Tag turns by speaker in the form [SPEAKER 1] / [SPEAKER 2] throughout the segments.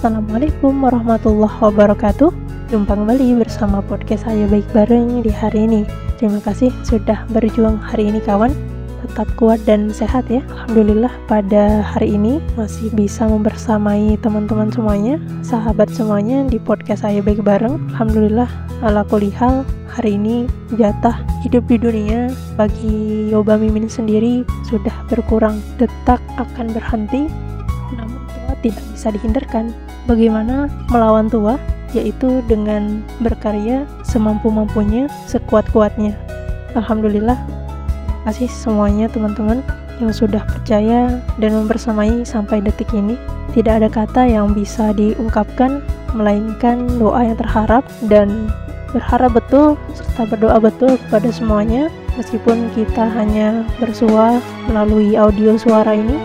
[SPEAKER 1] Assalamualaikum warahmatullahi wabarakatuh. Jumpa kembali bersama podcast saya baik bareng di hari ini. Terima kasih sudah berjuang hari ini kawan. Tetap kuat dan sehat ya. Alhamdulillah pada hari ini masih bisa membersamai teman-teman semuanya Sahabat semuanya di podcast saya baik bareng. Alhamdulillah ala kulihal hari ini jatah hidup di dunia. Bagi Yoba Mimin sendiri sudah berkurang Detak akan berhenti. Namun tua tidak bisa dihindarkan bagaimana melawan tua yaitu dengan berkarya semampu-mampunya, sekuat-kuatnya. Alhamdulillah, kasih semuanya teman-teman yang sudah percaya dan membersamai sampai detik ini. Tidak ada kata yang bisa diungkapkan melainkan doa yang terharap dan berharap betul serta berdoa betul kepada semuanya meskipun kita hanya bersua melalui audio suara ini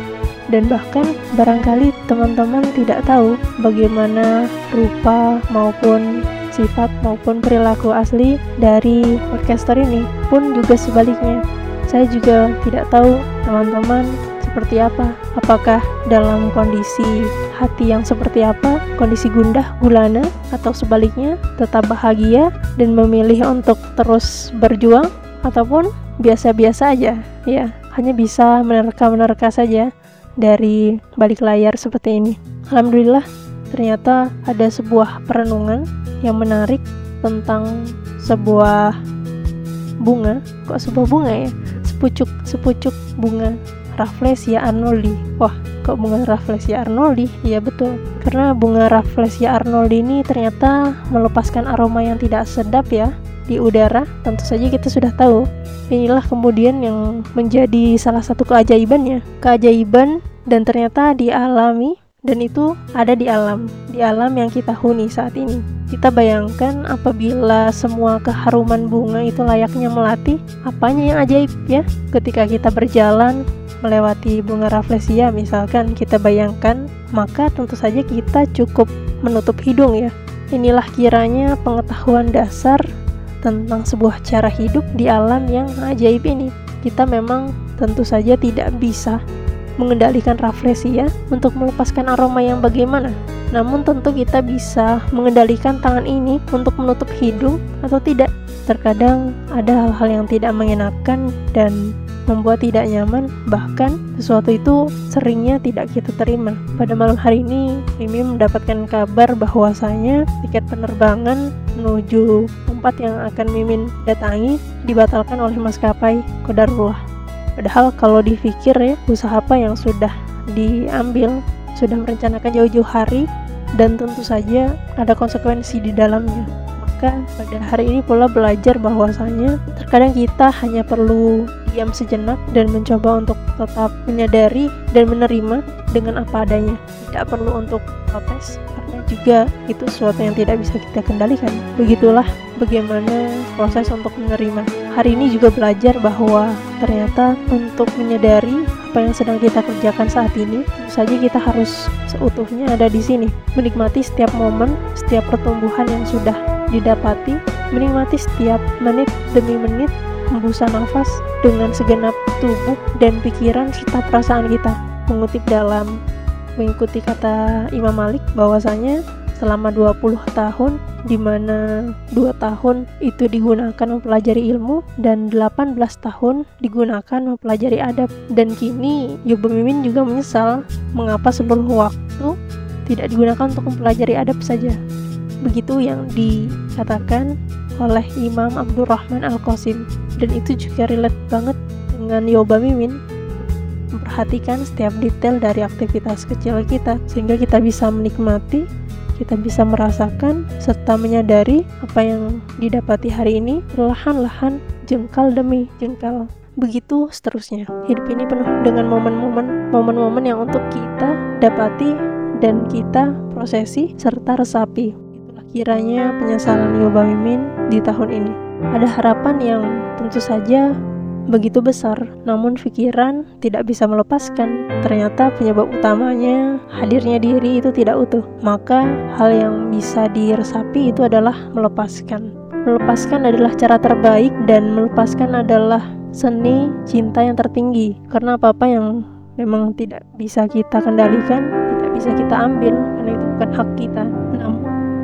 [SPEAKER 1] dan bahkan barangkali teman-teman tidak tahu bagaimana rupa maupun sifat maupun perilaku asli dari podcaster ini pun juga sebaliknya. Saya juga tidak tahu teman-teman seperti apa? Apakah dalam kondisi hati yang seperti apa? Kondisi gundah gulana atau sebaliknya tetap bahagia dan memilih untuk terus berjuang? Ataupun biasa-biasa aja ya. Hanya bisa menerka-menerka saja dari balik layar seperti ini. Alhamdulillah, ternyata ada sebuah perenungan yang menarik tentang sebuah bunga. Kok sebuah bunga ya? Sepucuk sepucuk bunga Rafflesia arnoldi. Wah, kok bunga Rafflesia arnoldi? Iya betul. Karena bunga Rafflesia arnoldi ini ternyata melepaskan aroma yang tidak sedap ya di udara. Tentu saja kita sudah tahu inilah kemudian yang menjadi salah satu keajaibannya. Keajaiban dan ternyata dialami dan itu ada di alam di alam yang kita huni saat ini. Kita bayangkan apabila semua keharuman bunga itu layaknya melati apanya yang ajaib ya? Ketika kita berjalan melewati bunga rafflesia misalkan kita bayangkan maka tentu saja kita cukup menutup hidung ya. Inilah kiranya pengetahuan dasar tentang sebuah cara hidup di alam yang ajaib ini. Kita memang tentu saja tidak bisa mengendalikan raflesia untuk melepaskan aroma yang bagaimana. Namun tentu kita bisa mengendalikan tangan ini untuk menutup hidung atau tidak. Terkadang ada hal-hal yang tidak mengenakan dan membuat tidak nyaman, bahkan sesuatu itu seringnya tidak kita terima. Pada malam hari ini, Mimi mendapatkan kabar bahwasanya tiket penerbangan menuju tempat yang akan Mimin datangi dibatalkan oleh maskapai Kodarullah. Padahal kalau dipikir ya, usaha apa yang sudah diambil, sudah merencanakan jauh-jauh hari, dan tentu saja ada konsekuensi di dalamnya maka pada hari ini pula belajar bahwasanya terkadang kita hanya perlu diam sejenak dan mencoba untuk tetap menyadari dan menerima dengan apa adanya. Tidak perlu untuk protes karena juga itu sesuatu yang tidak bisa kita kendalikan. Begitulah bagaimana proses untuk menerima. Hari ini juga belajar bahwa ternyata untuk menyadari apa yang sedang kita kerjakan saat ini tentu saja kita harus seutuhnya ada di sini. Menikmati setiap momen setiap pertumbuhan yang sudah didapati. Menikmati setiap menit demi menit hembusan nafas dengan segenap tubuh dan pikiran serta perasaan kita. Mengutip dalam mengikuti kata Imam Malik bahwasanya selama 20 tahun di mana 2 tahun itu digunakan mempelajari ilmu dan 18 tahun digunakan mempelajari adab. Dan kini Yoba Mimin juga menyesal mengapa seluruh waktu tidak digunakan untuk mempelajari adab saja. Begitu yang dikatakan oleh Imam Abdurrahman Al-Qasim dan itu juga relate banget dengan Yoba Mimin. Memperhatikan setiap detail dari aktivitas kecil kita sehingga kita bisa menikmati kita bisa merasakan serta menyadari apa yang didapati hari ini perlahan-lahan jengkal demi jengkal. Begitu seterusnya. Hidup ini penuh dengan momen-momen momen-momen yang untuk kita dapati dan kita prosesi serta resapi. Kiranya penyesalan Yoba Mimin di tahun ini. Ada harapan yang tentu saja begitu besar, namun pikiran tidak bisa melepaskan. Ternyata penyebab utamanya hadirnya diri itu tidak utuh. Maka hal yang bisa diresapi itu adalah melepaskan. Melepaskan adalah cara terbaik dan melepaskan adalah seni cinta yang tertinggi. Karena apa-apa yang memang tidak bisa kita kendalikan, tidak bisa kita ambil. Karena itu bukan hak kita.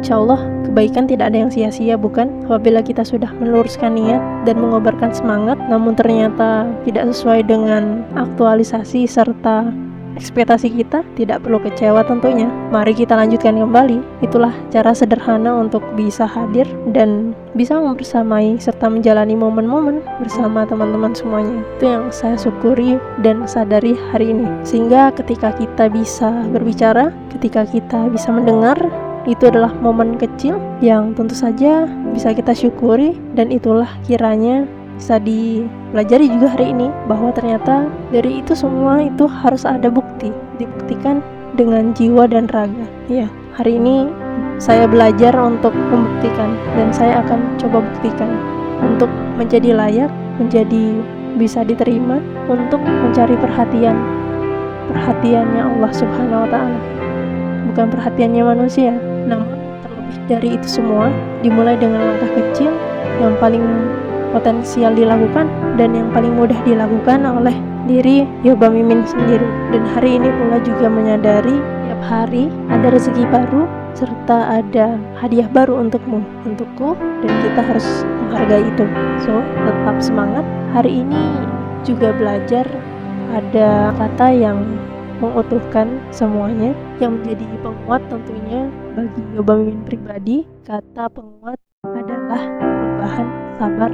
[SPEAKER 1] Insya Allah kebaikan tidak ada yang sia-sia bukan? Apabila kita sudah meluruskan niat dan mengobarkan semangat, namun ternyata tidak sesuai dengan aktualisasi serta ekspektasi kita tidak perlu kecewa tentunya. Mari kita lanjutkan kembali. Itulah cara sederhana untuk bisa hadir dan bisa membersamai serta menjalani momen-momen bersama teman-teman semuanya. Itu yang saya syukuri dan sadari hari ini. Sehingga ketika kita bisa berbicara, ketika kita bisa mendengar, itu adalah momen kecil yang tentu saja bisa kita syukuri dan itulah kiranya bisa dipelajari juga hari ini bahwa ternyata dari itu semua itu harus ada bukti dibuktikan dengan jiwa dan raga. Ya hari ini saya belajar untuk membuktikan dan saya akan coba buktikan untuk menjadi layak menjadi bisa diterima untuk mencari perhatian perhatiannya Allah Subhanahu wa taala. Bukan perhatiannya manusia namun terlebih dari itu semua dimulai dengan langkah kecil yang paling potensial dilakukan dan yang paling mudah dilakukan oleh diri Yoba Mimin sendiri. Dan hari ini pula juga menyadari tiap hari ada rezeki baru serta ada hadiah baru untukmu untukku dan kita harus menghargai itu. So tetap semangat. Hari ini juga belajar ada kata yang mengutuhkan semuanya. Yang menjadi penguat tentunya bagi Mimin pribadi kata penguat adalah perubahan. Sabar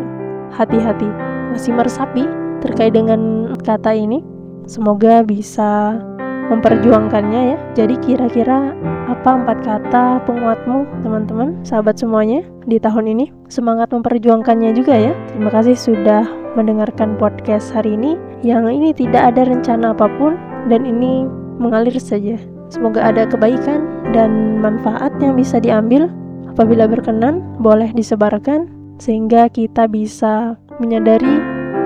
[SPEAKER 1] hati-hati. Masih meresapi terkait dengan kata ini. Semoga bisa memperjuangkannya ya. Jadi kira-kira apa empat kata penguatmu teman-teman sahabat semuanya di tahun ini? Semangat memperjuangkannya juga ya. Terima kasih sudah mendengarkan podcast hari ini. Yang ini tidak ada rencana apa pun dan ini mengalir saja semoga ada kebaikan dan manfaat yang bisa diambil apabila berkenan boleh disebarkan sehingga kita bisa menyadari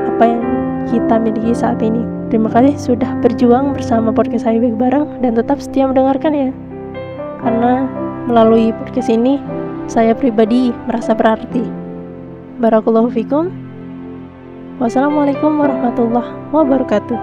[SPEAKER 1] apa yang kita miliki saat ini. Terima kasih sudah berjuang bersama podcast saya Baik Bareng dan tetap setia mendengarkan ya. Karena melalui podcast ini saya pribadi merasa berarti. Barakallahu fikum. Wassalamualaikum warahmatullahi wabarakatuh.